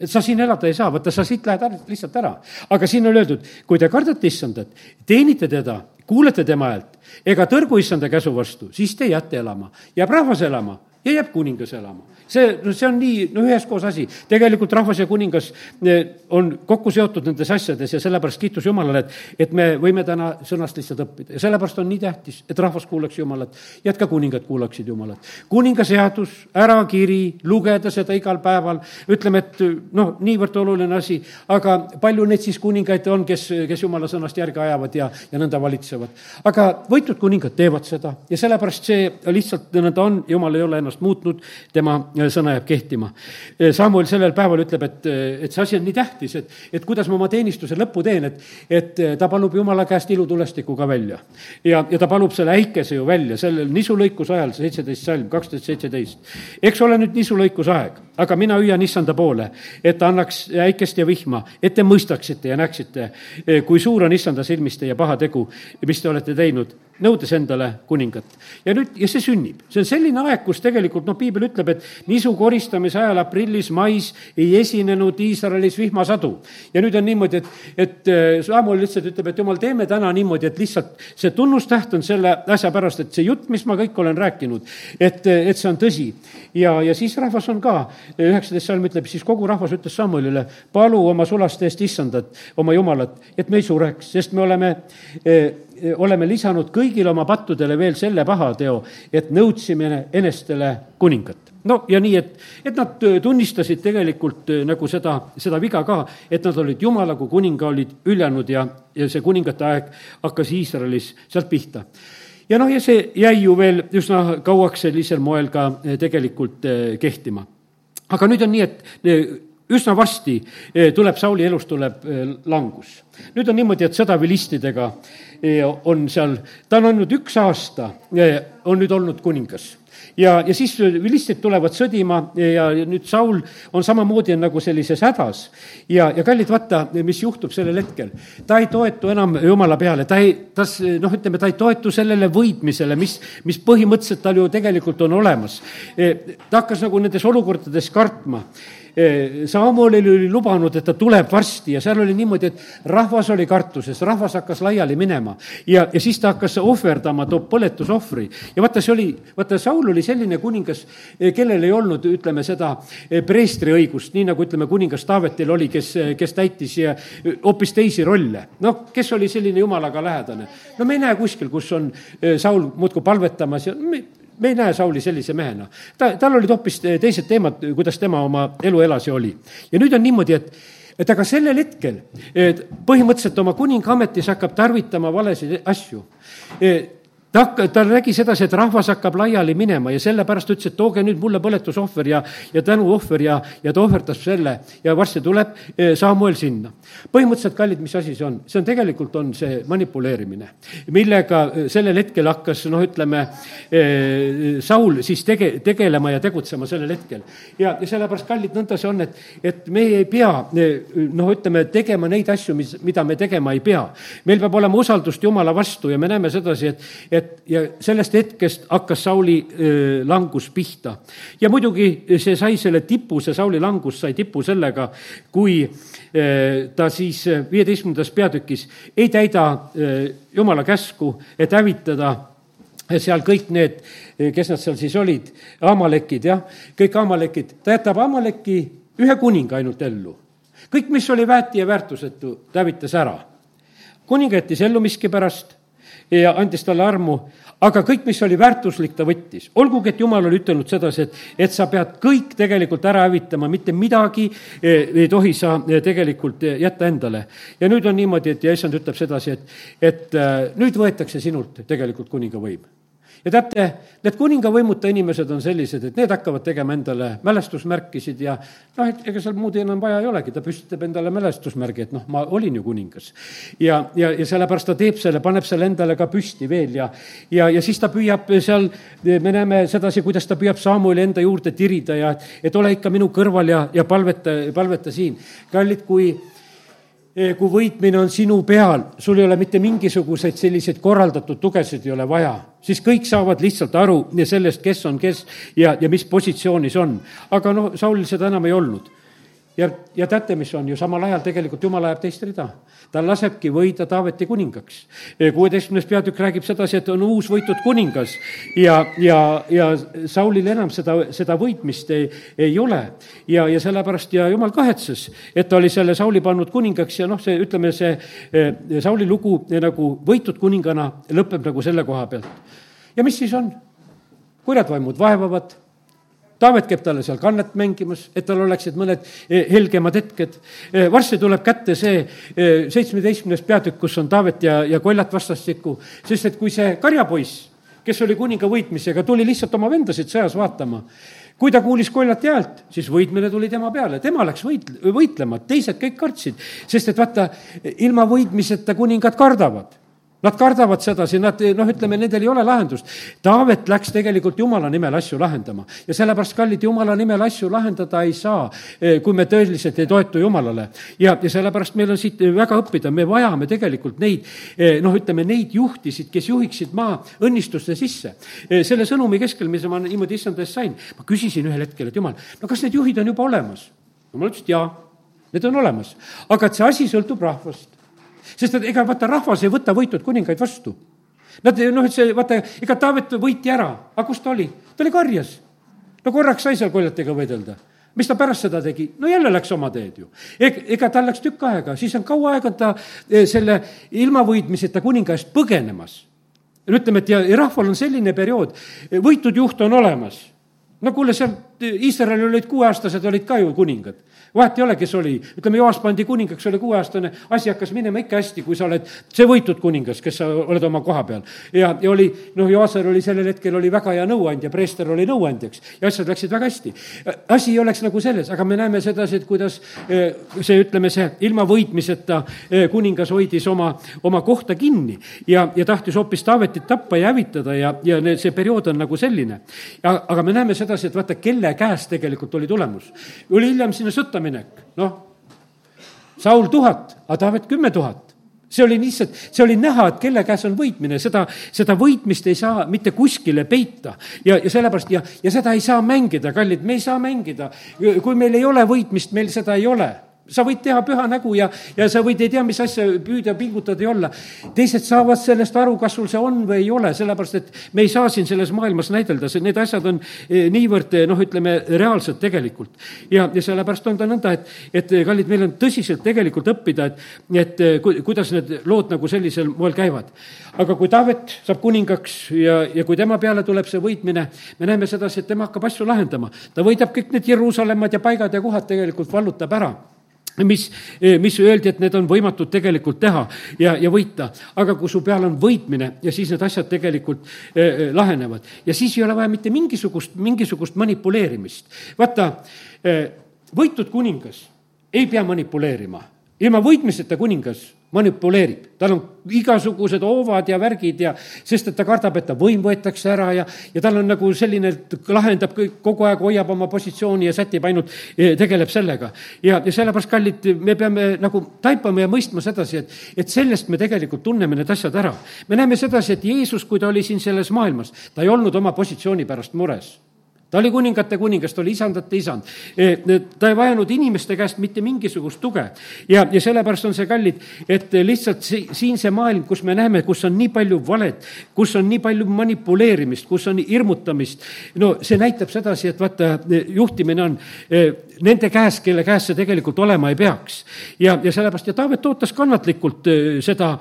Et sa siin elada ei saa, vaata, sa siit lähed lihtsalt ära. aga siin on öeldud, kui te kardate issandat, teenite teda, kuulete tema häält, ega tõrgu issanda käsu vastu, siis te jääte elama. jääb rahvas elama ja jääb kuningas elama see, no see on nii, no üheskoos asi. tegelikult rahvas ja kuningas eh, on kokku seotud nendes asjades ja sellepärast kiitus Jumalale, et, et me võime täna sõnast lihtsalt õppida ja sellepärast on nii tähtis, et rahvas kuulaks Jumalat ja et ka kuningad kuulaksid Jumalat. kuninga seadus, ärakiri, lugeda seda igal päeval, ütleme, et noh, niivõrd oluline asi, aga palju neid siis kuningaid on, kes, kes Jumala sõnast järge ajavad ja, ja nõnda valitsevad. aga võitud kuningad teevad seda ja sellepärast see lihtsalt nõnda on, Jumal ei ole ennast muutnud, tema sõna jääb kehtima. Samuel sellel päeval ütleb, et, et see asi on nii tähtis, et, et kuidas ma oma teenistuse lõppu teen, et, et ta palub Jumala käest ilutulestiku ka välja. ja, ja ta palub selle äikese ju välja sellel nisulõikuse ajal, seitseteist salm, kaksteist, seitseteist. eks ole nüüd nisulõikuse aeg, aga mina hüüan issanda poole, et ta annaks äikest ja vihma, et te mõistaksite ja näeksite, kui suur on issanda silmis teie paha tegu, mis te olete teinud nõudes endale kuningat. ja nüüd, ja see sünnib. see on selline aeg, kus tegelikult noh, piibel ütleb, et nisu koristamise ajal aprillis-mais ei esinenud Iisraelis vihmasadu. ja nüüd on niimoodi, et, et äh, Samuel lihtsalt ütleb, et jumal, teeme täna niimoodi, et lihtsalt see tunnustäht on selle asja pärast, et see jutt, mis ma kõik olen rääkinud, et, et see on tõsi. ja, ja siis rahvas on ka, üheksateist salm ütleb, siis kogu rahvas ütles Samuelile, palu oma sulaste eest issandat, oma jumalat, et me ei sureks, sest me oleme eh, oleme lisanud kõigile oma pattudele veel selle pahateo, et nõudsime enestele kuningat. no ja nii, et, et nad tunnistasid tegelikult äh, nagu seda, seda viga ka, et nad olid jumala kui kuninga olid hüljanud ja, ja see kuningate aeg hakkas Iisraelis sealt pihta ja noh, ja see jäi ju veel üsna kauaks sellisel moel ka tegelikult kehtima. aga nüüd on nii, et üsna varsti eh, tuleb Sauli elus tuleb eh, langus. nüüd on niimoodi, et sõda vilistidega eh, on seal, ta on olnud üks aasta, on nüüd olnud kuningas ja, ja siis vilistid tulevad sõdima ja nüüd Saul on samamoodi nagu sellises hädas. ja, ja kallid, vaata, mis juhtub sellel hetkel. ta ei toetu enam jumala peale, ta ei, ta noh, ütleme, ta ei toetu sellele võitmisele, mis, mis põhimõtteliselt tal ju tegelikult on olemas. ta hakkas nagu nendes olukordades kartma Eh, Samuelile oli lubanud, et ta tuleb varsti ja seal oli niimoodi, et rahvas oli kartuses, rahvas hakkas laiali minema. ja, ja siis ta hakkas ohverdama, toob põletusohvri. ja vaata, see oli, vaata, Saul oli selline kuningas, eh, kellel ei olnud, ütleme seda, eh, preestriõigust, nii nagu ütleme, kuningas Taavetil oli, kes, kes täitis hoopis teisi rolle. noh, kes oli selline jumalaga lähedane. no me ei näe kuskil, kus on Saul muudkui palvetamas ja me, me ei näe Sauli sellise mehena. ta, tal olid hoopis teised teemad, kuidas tema oma elu elas ja oli. ja nüüd on niimoodi, et et aga sellel hetkel põhimõtteliselt oma kuningaametis hakkab tarvitama valesid asju ta hakka-, ta nägi sedasi, et rahvas hakkab laiali minema ja sellepärast ütles, et tooge nüüd mulle põletusohver ja, ja tänuohver ja, ja ta ohverdas selle ja varsti tuleb eh, Samuel sinna. põhimõtteliselt, kallid, mis asi see on? see on tegelikult, on see manipuleerimine, millega eh, sellel hetkel hakkas, noh, ütleme, eh, Saul siis tege-, tegelema ja tegutsema sellel hetkel. ja, ja sellepärast, kallid, nõnda see on, et, et me ei pea, noh, ütleme, tegema neid asju, mis, mida me tegema ei pea. meil peab olema usaldust Jumala vastu ja me näeme sedasi, et, et et ja sellest hetkest hakkas Sauli langus pihta. ja muidugi see sai selle tipu, see Sauli langus sai tipu sellega, kui ta siis viieteistkümnendas peatükis ei täida jumala käsku, et hävitada seal kõik need, kes nad seal siis olid, Amalekid, jah, kõik Amalekid, ta jätab Amaleki ühe kuninga ainult ellu. kõik, mis oli väeti ja väärtusetu, ta hävitas ära. kuning jättis ellu miskipärast ja andis talle armu, aga kõik, mis oli väärtuslik, ta võttis. olgugi, et jumal oli ütelnud sedasi, et, et sa pead kõik tegelikult ära hävitama, mitte midagi eh, ei tohi sa eh, tegelikult eh, jätta endale. ja nüüd on niimoodi, et ja issand ütleb sedasi, et, et nüüd võetakse sinult tegelikult kuninga võim ja teate, need kuningavõimuta inimesed on sellised, et need hakkavad tegema endale mälestusmärkisid ja noh, et ega seal muud enam vaja ei olegi, ta püstitab endale mälestusmärgi, et noh, ma olin ju kuningas. ja, ja, ja sellepärast ta teeb selle, paneb selle endale ka püsti veel ja, ja, ja siis ta püüab seal, me näeme sedasi, kuidas ta püüab Samueli enda juurde tirida ja et ole ikka minu kõrval ja, ja palveta, palveta siin. kallid, kui kui võitmine on sinu peal, sul ei ole mitte mingisuguseid selliseid korraldatud tugesid ei ole vaja, siis kõik saavad lihtsalt aru sellest, kes on kes ja, ja mis positsioonis on. aga noh, Saulil seda enam ei olnud ja, ja teate, mis on ju samal ajal tegelikult jumal ajab teist rida. ta lasebki võida Taaveti kuningaks. kuueteistkümnes peatükk räägib sedasi, et on uus võitud kuningas ja, ja, ja Saulil enam seda, seda võitmist ei, ei ole. ja, ja sellepärast ja jumal kahetses, et ta oli selle Sauli pannud kuningaks ja noh, see, ütleme, see eh, Sauli lugu eh, nagu võitud kuningana lõpeb nagu selle koha pealt. ja mis siis on? kurjad vaimud vaevavad Taavet käib talle seal kannet mängimas, et tal oleksid mõned eh, helgemad hetked. Eh, varsti tuleb kätte see eh, seitsmeteistkümnes peatükk, kus on Taavet ja, ja koljat vastastikku, sest et kui see karjapoiss, kes oli kuninga võitmisega, tuli lihtsalt oma vendasid sõjas vaatama, kui ta kuulis koljati häält, siis võitmine tuli tema peale, tema läks võit-, võitlema, teised kõik kartsid, sest et vaata, ilma võitmiseta kuningad kardavad Nad kardavad sedasi, nad noh, ütleme, nendel ei ole lahendust. Taavet läks tegelikult Jumala nimel asju lahendama ja sellepärast, kallid, Jumala nimel asju lahendada ei saa, eh, kui me tõeliselt ei toetu Jumalale. ja, ja sellepärast meil on siit väga õppida, me vajame tegelikult neid eh, noh, ütleme neid juhtisid, kes juhiksid maa õnnistuste sisse. Eh, selle sõnumi keskel, mis ma niimoodi issand eest sain, ma küsisin ühel hetkel, et jumal, no kas need juhid on juba olemas? jumal ütles, et jaa, need on olemas, aga et see asi sõltub rahvast sest et ega vaata, rahvas ei võta võitud kuningaid vastu. Nad noh, et see, vaata, ega Taavet võiti ära, aga kus ta oli? ta oli karjas. no korraks sai seal koljatega võidelda mis ta pärast seda tegi? no jälle läks oma teed ju. ega tal läks tükk aega, siis on kaua aega ta eh, selle ilmavõitmiseta kuninga eest põgenemas. ütleme, et ja, ja rahval on selline periood, võitud juht on olemas. No kuule, seal Iisraelil olid kuueaastased, olid ka ju kuningad vahet ei ole, kes oli, ütleme, Joas pandi kuningaks, oli kuueaastane, asi hakkas minema ikka hästi, kui sa oled see võitud kuningas, kes sa oled oma koha peal. ja, ja oli, noh, Joasar oli sellel hetkel oli väga hea nõuandja, preester oli nõuandjaks ja asjad läksid väga hästi. asi ei oleks nagu selles, aga me näeme sedasi, et kuidas eh, see, ütleme, see ilma võitmiseta eh, kuningas hoidis oma, oma kohta kinni ja, ja tahtis hoopis Taavetit tappa ja hävitada ja, ja see periood on nagu selline. aga me näeme sedasi, et vaata, kelle käes tegelikult oli tulemus. oli hiljem sinna sõtta minek, noh, Saul tuhat, aga Taavet kümme tuhat see oli lihtsalt, see oli näha, et kelle käes on võitmine, seda, seda võitmist ei saa mitte kuskile peita. ja, ja sellepärast ja, ja seda ei saa mängida, kallid, me ei saa mängida. kui meil ei ole võitmist, meil seda ei ole sa võid teha püha nägu ja, ja sa võid ei tea, mis asja püüda pingutada ja olla. teised saavad sellest aru, kas sul see on või ei ole, sellepärast et me ei saa siin selles maailmas näidelda, see, need asjad on eh, niivõrd eh, noh, ütleme reaalsed tegelikult. ja, ja sellepärast on ta nõnda, et, et kallid, meil on tõsiselt tegelikult õppida, et, et eh, ku, kuidas need lood nagu sellisel moel käivad. aga kui Taavet saab kuningaks ja, ja kui tema peale tuleb see võitmine, me näeme sedasi, et tema hakkab asju lahendama. ta võidab kõik need Jeruusalemmad ja paigad ja kohad tegelikult vallutab ära mis, eh, mis öeldi, et need on võimatud tegelikult teha ja, ja võita. aga kui su peal on võitmine ja siis need asjad tegelikult eh, eh, lahenevad ja siis ei ole vaja mitte mingisugust, mingisugust manipuleerimist. vaata eh,, võitud kuningas ei pea manipuleerima, ilma võitmiseta kuningas manipuleerib, tal on igasugused hoovad ja värgid ja sest et ta kardab, et ta võim võetakse ära ja, ja tal on nagu selline, et lahendab kõik, kogu aeg hoiab oma positsiooni ja sätib ainult, eh, tegeleb sellega. ja, ja sellepärast, kallid, me peame nagu taipama ja mõistma sedasi, et, et sellest me tegelikult tunneme need asjad ära. me näeme sedasi, et Jeesus, kui ta oli siin selles maailmas, ta ei olnud oma positsiooni pärast mures ta oli kuningate kuningas, ta oli isandate isand. E, ta ei vajanud inimeste käest mitte mingisugust tuge. ja, ja sellepärast on see kallid, et lihtsalt si-, siin see maailm, kus me näeme, kus on nii palju valet, kus on nii palju manipuleerimist, kus on hirmutamist, no see näitab sedasi, et vaata, juhtimine on e, nende käes, kelle käes see tegelikult olema ei peaks. ja, ja sellepärast ja Taavet ootas kannatlikult e, seda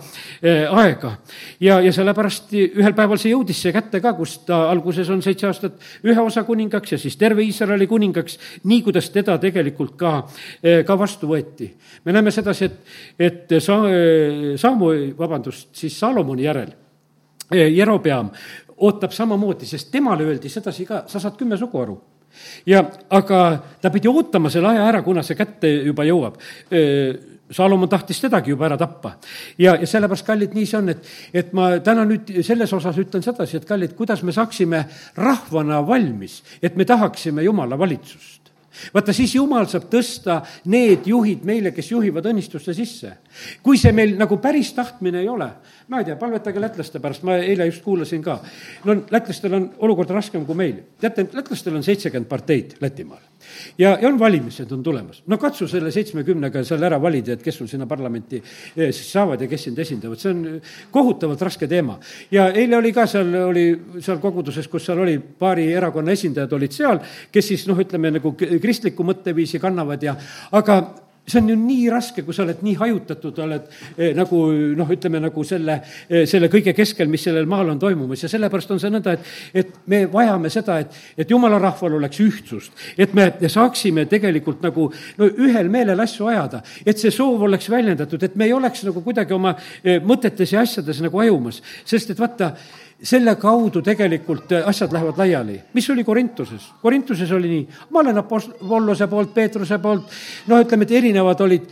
aega. ja, ja sellepärast ühel päeval see jõudis see kätte ka, kus ta alguses on seitse aastat ühe osa kuningaks ja siis terve Iisraeli kuningaks, nii kuidas teda tegelikult ka, ka vastu võeti. me näeme sedasi, et, et sa-, Saamu, vabandust, siis Salomoni järel Jerobeam ootab samamoodi, sest temale öeldi sedasi ka, sa saad kümme sugu aru ja aga ta pidi ootama selle aja ära, kuna see kätte juba jõuab Salomon tahtis tedagi juba ära tappa. ja, ja sellepärast, kallid, nii see on, et, et ma täna nüüd selles osas ütlen sedasi, et kallid, kuidas me saaksime rahvana valmis, et me tahaksime Jumala valitsust vaata, siis jumal saab tõsta need juhid meile, kes juhivad õnnistuste sisse. kui see meil nagu päris tahtmine ei ole, ma ei tea, palvetage lätlaste pärast, ma eile just kuulasin ka. no lätlastel on olukord raskem kui meil. teate, lätlastel on seitsekümmend parteid Lätimaal ja, ja on valimised on tulemas. no katsu selle seitsmekümnega seal ära valida, et kes sul sinna parlamenti eh, siis saavad ja kes sind esindavad, see on kohutavalt raske teema. ja eile oli ka seal, oli seal koguduses, kus seal oli paari erakonna esindajad olid seal, kes siis noh, ütleme nagu kristlikku mõtteviisi kannavad ja, aga see on ju nii raske, kui sa oled nii hajutatud, oled eh, nagu noh, ütleme nagu selle eh,, selle kõige keskel, mis sellel maal on toimumas. Ja sellepärast on see nõnda, et, et me vajame seda, et, et jumala rahval oleks ühtsust, et me saaksime tegelikult nagu no ühel meelel asju ajada, et see soov oleks väljendatud, et me ei oleks nagu kuidagi oma eh, mõtetes ja asjades nagu ajumas, sest et vaata, selle kaudu tegelikult äh, asjad lähevad laiali. mis oli Korintuses? Korintuses oli nii, ma olen Apollose poolt, Peetruse poolt, noh, ütleme, et erinevad olid,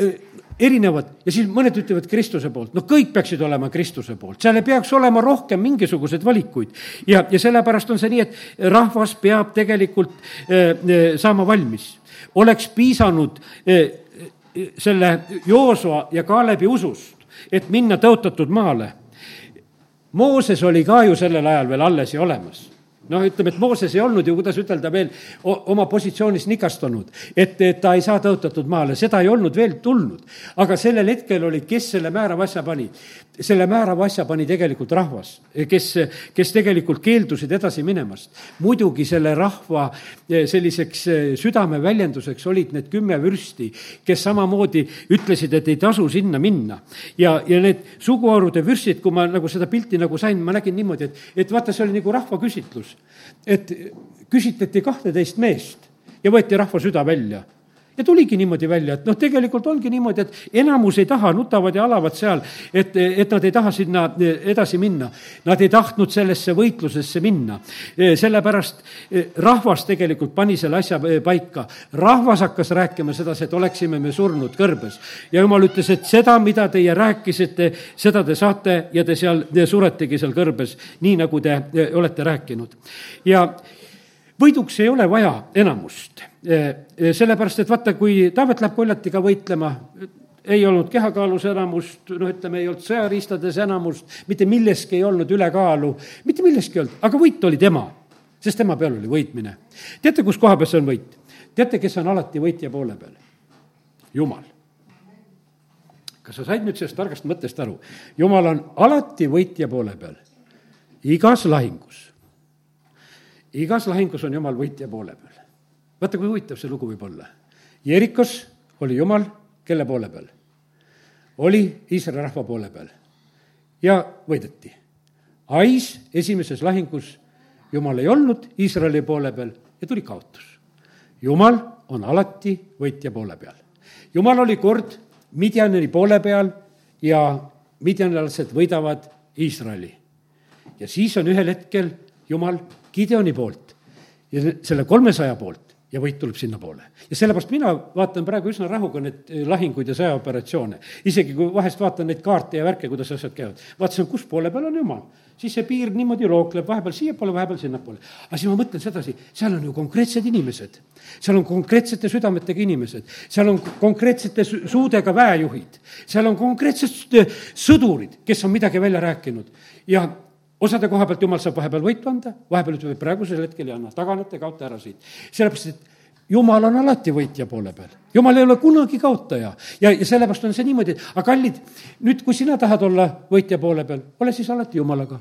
äh, erinevad ja siis mõned ütlevad Kristuse poolt, no kõik peaksid olema Kristuse poolt, seal ei peaks olema rohkem mingisuguseid valikuid. ja, ja sellepärast on see nii, et rahvas peab tegelikult eh, saama valmis. oleks piisanud eh, selle Joosua ja Kaalebi usust, et minna tõotatud maale Mooses oli ka ju sellel ajal veel alles ja olemas noh, ütleme, et Mooses ei olnud ju, kuidas ütelda, veel oma positsioonis nikastunud, et, et ta ei saa tõotatud maale, seda ei olnud veel tulnud. aga sellel hetkel oli, kes selle määrava asja pani? Selle määrava asja pani tegelikult rahvas, kes, kes tegelikult keeldusid edasi minemast. muidugi selle rahva eh, selliseks eh, südameväljenduseks olid need kümme vürsti, kes samamoodi ütlesid, et ei tasu sinna minna. ja, ja need suguharude vürstid, kui ma nagu seda pilti nagu sain, ma nägin niimoodi, et, et vaata, see oli nagu rahvaküsitlus et küsitleti kahteteist meest ja võeti rahva süda välja ja tuligi niimoodi välja, et noh, tegelikult ongi niimoodi, et enamus ei taha, nutavad ja alavad seal, et, et nad ei taha sinna edasi minna. Nad ei tahtnud sellesse võitlusesse minna. sellepärast rahvas tegelikult pani selle asja paika. rahvas hakkas rääkima sedasi, et oleksime me surnud kõrbes. ja jumal ütles, et seda, mida teie rääkisite, seda te saate ja te seal te suretegi seal kõrbes, nii nagu te olete rääkinud. ja võiduks ei ole vaja enamust, e, e, sellepärast et vaata, kui Taavet läheb koljatiga võitlema, ei olnud kehakaalus enamust, noh, ütleme, ei olnud sõjariistades enamust, mitte milleski ei olnud ülekaalu, mitte milleski ei olnud, aga võit oli tema, sest tema peal oli võitmine. teate, kus koha peal see on võit? teate, kes on alati võitja poole peal? jumal. kas sa said nüüd sellest targast mõttest aru? jumal on alati võitja poole peal, igas lahingus igas lahingus on jumal võitja poole peal. vaata, kui huvitav see lugu võib olla. Jerikos oli jumal kelle poole peal? oli Iisraeli rahva poole peal ja võideti. Ais esimeses lahingus jumal ei olnud Iisraeli poole peal ja tuli kaotus. jumal on alati võitja poole peal. jumal oli kord Midjani poole peal ja midjanilased võidavad Iisraeli. ja siis on ühel hetkel jumal Gideoni poolt ja selle kolmesaja poolt ja võit tuleb sinnapoole. ja sellepärast mina vaatan praegu üsna rahuga neid eh, lahinguid ja sõjaoperatsioone. isegi kui vahest vaatan neid kaarte ja värke, kuidas asjad käivad. vaatasin, kus poole peal on jumal. siis see piir niimoodi lookleb, vahepeal siiapoole, vahepeal sinnapoole. aga siis ma mõtlen sedasi, seal on ju konkreetsed inimesed. seal on konkreetsete südametega inimesed, seal on konkreetsete suudega väejuhid, seal on konkreetsed eh, sõdurid, kes on midagi välja rääkinud ja osade koha pealt jumal saab vahepeal võitu anda, vahepeal ütleb, et praegusel hetkel ei anna, taganete, kaota ära siit. sellepärast, et jumal on alati võitja poole peal, jumal ei ole kunagi kaotaja. Ja, ja sellepärast on see niimoodi, aga kallid, nüüd, kui sina tahad olla võitja poole peal, ole siis alati jumalaga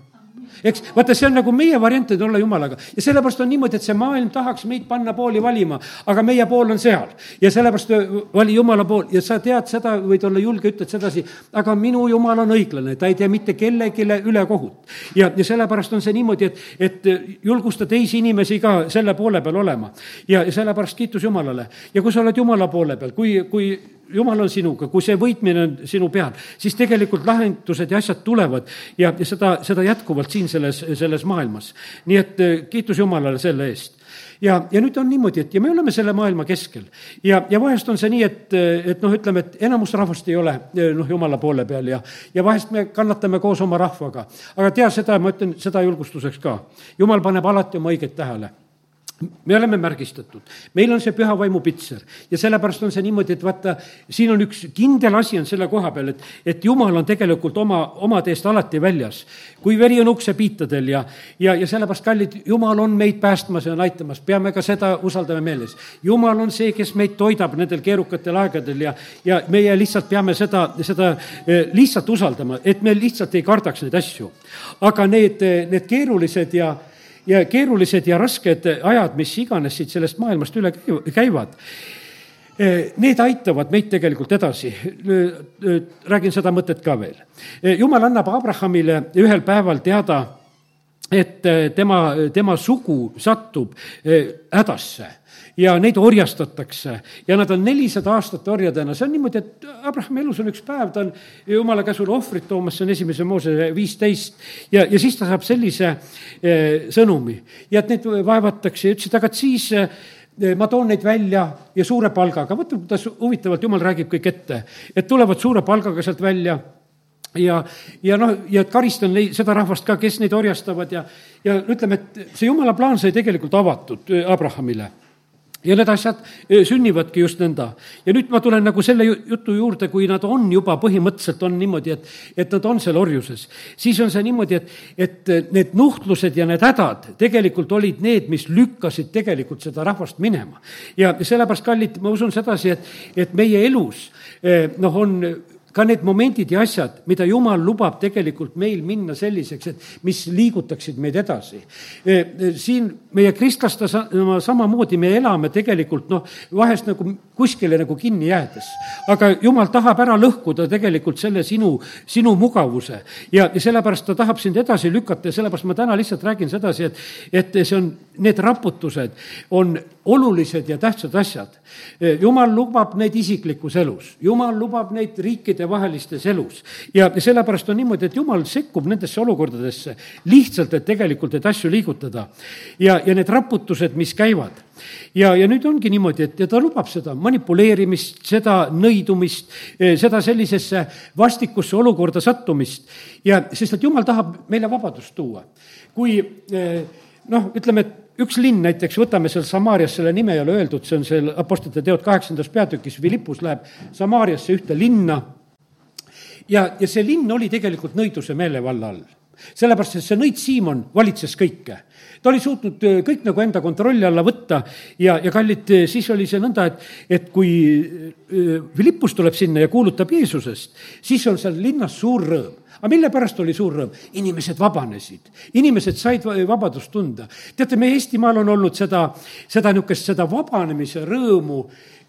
eks vaata, see on nagu meie variant, et olla jumalaga. Ja sellepärast on niimoodi, et see maailm tahaks meid panna pooli valima, aga meie pool on seal. Ja sellepärast äh, vali jumala pool. Ja sa tead seda, võid olla julge, ütled sedasi, aga minu jumal on õiglane, ta ei tee mitte kellelegi ülekohut. ja, ja sellepärast on see niimoodi, et, et äh, julgusta teisi inimesi ka selle poole peal olema. Ja, sellepärast kiitus Jumalale. Ja kui sa oled Jumala poole peal, kui, kui jumal on sinuga, kui see võitmine on sinu peal, siis tegelikult lahendused ja asjad tulevad ja, seda, seda jätkuvalt siin selles, selles maailmas. nii et eh, kiitus Jumalale selle eest ja, ja nüüd on niimoodi, et ja me oleme selle maailma keskel. ja, ja vahest on see nii, et, et noh, ütleme, et enamus rahvast ei ole eh, noh, jumala poole peal ja, ja vahest me kannatame koos oma rahvaga. aga tea seda, ma ütlen seda julgustuseks ka, jumal paneb alati oma õiget tähele me oleme märgistatud, meil on see püha vaimu pitser ja sellepärast on see niimoodi, et vaata, siin on üks kindel asi on selle koha peal, et, et jumal on tegelikult oma, omade eest alati väljas. kui veri on uksepiitadel ja, ja, ja sellepärast, kallid, jumal on meid päästmas ja on aitamas, peame ka seda usaldama meeles. jumal on see, kes meid toidab nendel keerukatel aegadel ja, ja meie lihtsalt peame seda, seda eh, lihtsalt usaldama, et me lihtsalt ei kardaks neid asju. aga need, need keerulised ja ja keerulised ja rasked ajad, mis iganes siit sellest maailmast üle käivad, eh, need aitavad meid tegelikult edasi. räägin seda mõtet ka veel. Eh, jumal annab Abrahamile ühel päeval teada, et eh, tema, tema sugu satub hädasse ja neid orjastatakse. Ja nad on nelisada aastat orjadena, see on niimoodi, et Abrahami elus on üks päev, ta on jumala käsul ohvrit toomas, see on esimese Moose viisteist, ja, ja siis ta saab sellise eh, sõnumi. Ja et neid vaevatakse ja ütles, et aga et siis eh, ma toon neid välja ja suure palgaga, vaata kuidas huvitavalt jumal räägib kõik ette, et tulevad suure palgaga sealt välja ja, ja noh, ja karistan neid, seda rahvast ka, kes neid orjastavad ja, ja ütleme, et see jumala plaan sai tegelikult avatud Abrahamile ja need asjad eh, sünnivadki just nõnda. ja nüüd ma tulen nagu selle jutu juurde, kui nad on juba põhimõtteliselt on niimoodi, et, et nad on seal orjuses, siis on see niimoodi, et, et need nuhtlused ja need hädad tegelikult olid need, mis lükkasid tegelikult seda rahvast minema. ja sellepärast, kallid, ma usun sedasi, et, et meie elus eh, noh, on ka need momendid ja asjad, mida Jumal lubab tegelikult meil minna selliseks, et mis liigutaksid meid edasi. E, e, siin meie kristlaste samamoodi me elame tegelikult noh, vahest nagu kuskile nagu kinni jäädes. aga Jumal tahab ära lõhkuda tegelikult selle sinu, sinu mugavuse ja, ja sellepärast ta tahab sind edasi lükata ja sellepärast ma täna lihtsalt räägin sedasi, et, et see on, need raputused on olulised ja tähtsad asjad. E, jumal lubab neid isiklikus elus, Jumal lubab neid riikide vahelistes elus. ja sellepärast on niimoodi, et jumal sekkub nendesse olukordadesse lihtsalt, et tegelikult neid asju liigutada. ja, ja need raputused, mis käivad. ja, ja nüüd ongi niimoodi, et ja ta lubab seda manipuleerimist, seda nõidumist, eh, seda sellisesse vastikusse olukorda sattumist. ja sest, et jumal tahab meile vabadust tuua. kui eh, noh, ütleme, et üks linn näiteks, võtame seal Samaarias, selle nime ei ole öeldud, see on seal Apostlite teod kaheksandas peatükis, Philippus läheb Samaariasse ühte linna ja, ja see linn oli tegelikult nõiduse meelevalla all. sellepärast, et see nõid Siimon valitses kõike. Ta oli suutnud äh, kõik nagu enda kontrolli alla võtta ja, ja kallid, äh, siis oli see nõnda, et, et kui äh, Philippus tuleb sinna ja kuulutab Jeesusest, siis on seal linnas suur rõõm aga mille pärast oli suur rõõm? inimesed vabanesid, inimesed said vabadust tunda. teate, meie Eestimaal on olnud seda, seda niisugust, seda vabanemise rõõmu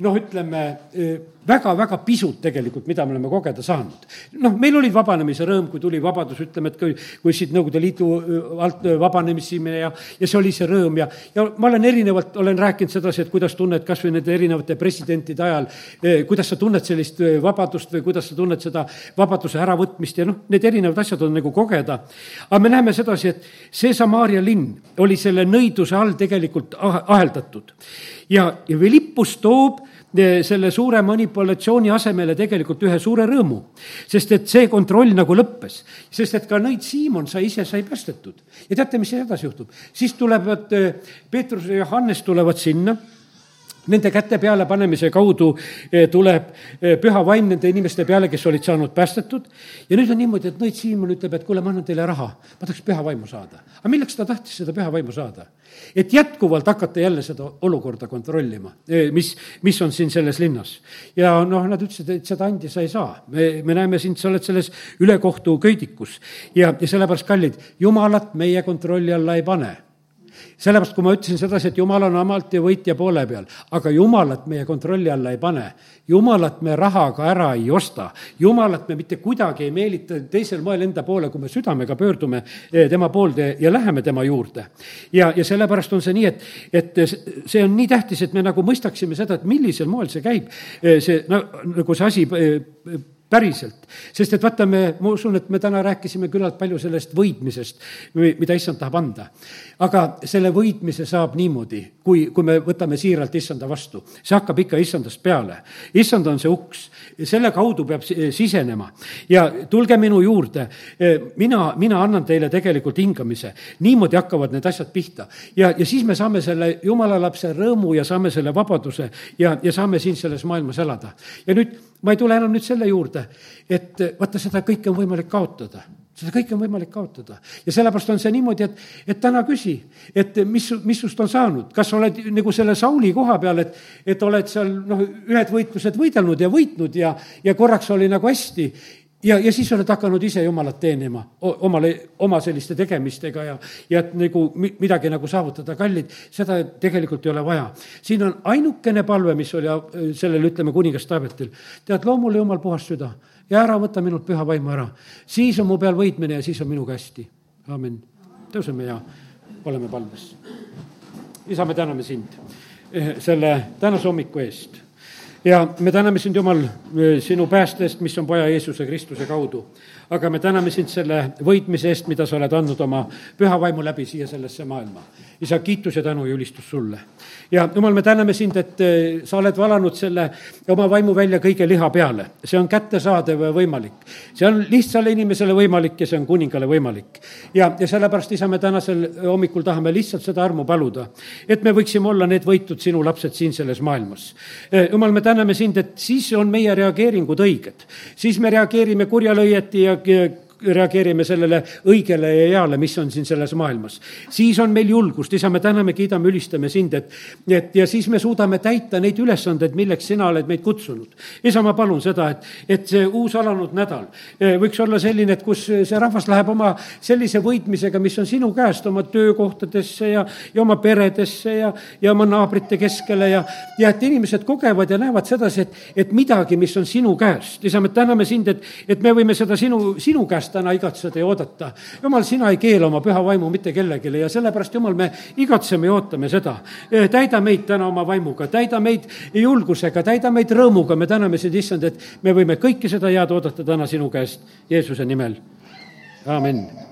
noh, ütleme väga-väga pisut tegelikult, mida me oleme kogeda saanud. noh, meil oli vabanemise rõõm, kui tuli vabadus, ütleme, et kui, kui siit Nõukogude Liidu alt vabanemisime ja, ja see oli see rõõm ja, ja ma olen erinevalt, olen rääkinud sedasi, et kuidas tunned kas või nende erinevate presidentide ajal, kuidas sa tunned sellist vabadust või kuidas sa tunned seda vabaduse äravõtmist ja noh, need erinevad asjad on nagu kogeda. aga me näeme sedasi, et see Samaaria linn oli selle nõiduse all tegelikult ah-, aheldatud ja, ja Philippus toob selle suure manipulatsiooni asemele tegelikult ühe suure rõõmu. sest et see kontroll nagu lõppes, sest et ka nõid Siimon sai ise, sai päästetud. ja teate, mis edasi juhtub? siis tulevad eh, Peetrus ja Johannes tulevad sinna Nende käte peale panemise kaudu eh, tuleb eh, püha vaim nende inimeste peale, kes olid saanud päästetud. ja nüüd on niimoodi, et Nõit Siimon ütleb, et kuule, ma annan teile raha, ma tahaks püha vaimu saada. aga milleks ta tahtis seda püha vaimu saada? et jätkuvalt hakata jälle seda olukorda kontrollima, eh, mis, mis on siin selles linnas. ja noh, nad ütlesid, et seda andi sa ei saa. me, me näeme sind, sa oled selles ülekohtu köidikus ja, ja sellepärast, kallid, jumalat meie kontrolli alla ei pane sellepärast, kui ma ütlesin sedasi, et jumal on omalt ja võitja poole peal, aga jumalat meie kontrolli alla ei pane. jumalat me rahaga ära ei osta, jumalat me mitte kuidagi ei meelita teisel moel enda poole, kui me südamega pöördume eh, tema poolde ja läheme tema juurde. ja, ja sellepärast on see nii, et, et see on nii tähtis, et me nagu mõistaksime seda, et millisel moel see käib, eh, see, no nagu see asi eh, päriselt, sest et vaata, me, ma usun, et me täna rääkisime küllalt palju sellest võitmisest, mida issand tahab anda. aga selle võitmise saab niimoodi, kui, kui me võtame siiralt issanda vastu. see hakkab ikka issandast peale. issand on see uks, selle kaudu peab sisenema ja tulge minu juurde, mina, mina annan teile tegelikult hingamise. niimoodi hakkavad need asjad pihta ja, ja siis me saame selle jumala lapse rõõmu ja saame selle vabaduse ja, ja saame siin selles maailmas elada. ja nüüd ma ei tule enam nüüd selle juurde, et vaata, seda kõike on võimalik kaotada. Seda kõike on võimalik kaotada. Ja sellepärast on see niimoodi, et, et täna küsi, et mis, mis sust on saanud, kas oled nagu selle Sauli koha peal, et, et oled seal noh, ühed võitlused võidelnud ja võitnud ja, ja korraks oli nagu hästi ja, ja siis oled hakanud ise Jumalat teenima omale, oma selliste tegemistega ja, ja et nagu midagi nagu saavutada, kallid, seda tegelikult ei ole vaja. siin on ainukene palve, mis oli äh, sellel, ütleme, kuningas Taavetil. tead, loo mulle Jumal puhas süda ja ära võta minult püha vaimu ära. siis on mu peal võitmine ja siis on minuga hästi. amin. tõuseme ja oleme palves. isa, me täname sind eh, selle tänase hommiku eest ja me täname sind, Jumal, sinu pääste eest, mis on poja Jeesuse Kristuse kaudu. aga me täname sind selle võitmise eest, mida sa oled andnud oma püha vaimu läbi siia sellesse maailma. isa, kiitus ja tänu ja ülistus sulle. ja Jumal, me täname sind, et eh, sa oled valanud selle oma vaimu välja kõige liha peale. see on kättesaadav ja võimalik. see on lihtsale inimesele võimalik ja see on kuningale võimalik. ja, ja sellepärast, isa, me tänasel hommikul tahame lihtsalt seda armu paluda, et me võiksime olla need võitud sinu lapsed siin selles maailmas. Eh, Jumal, me täname sind, et siis on meie reageeringud õiged. siis me reageerime kurjale õieti ja reageerime sellele õigele ja heale, mis on siin selles maailmas. siis on meil julgust, isa, me täname, kiidame, ülistame sind, et, et ja siis me suudame täita neid ülesandeid, milleks sina oled meid kutsunud. isa, ma palun seda, et, et see uus alanud nädal eh, võiks olla selline, et kus see rahvas läheb oma sellise võitmisega, mis on sinu käest, oma töökohtadesse ja, ja oma peredesse ja, ja oma naabrite keskele ja, ja et inimesed kogevad ja näevad sedasi, et, et midagi, mis on sinu käest. isa, me täname sind, et, et me võime seda sinu, sinu käest käest täna igatseda ja oodata. jumal, sina ei keela oma püha vaimu mitte kellelegi ja sellepärast, Jumal, me igatseme ja ootame seda. Eh, täida meid täna oma vaimuga, täida meid julgusega, täida meid rõõmuga, me täname sind, issand, et me võime kõike seda head oodata täna sinu käest Jeesuse nimel. amin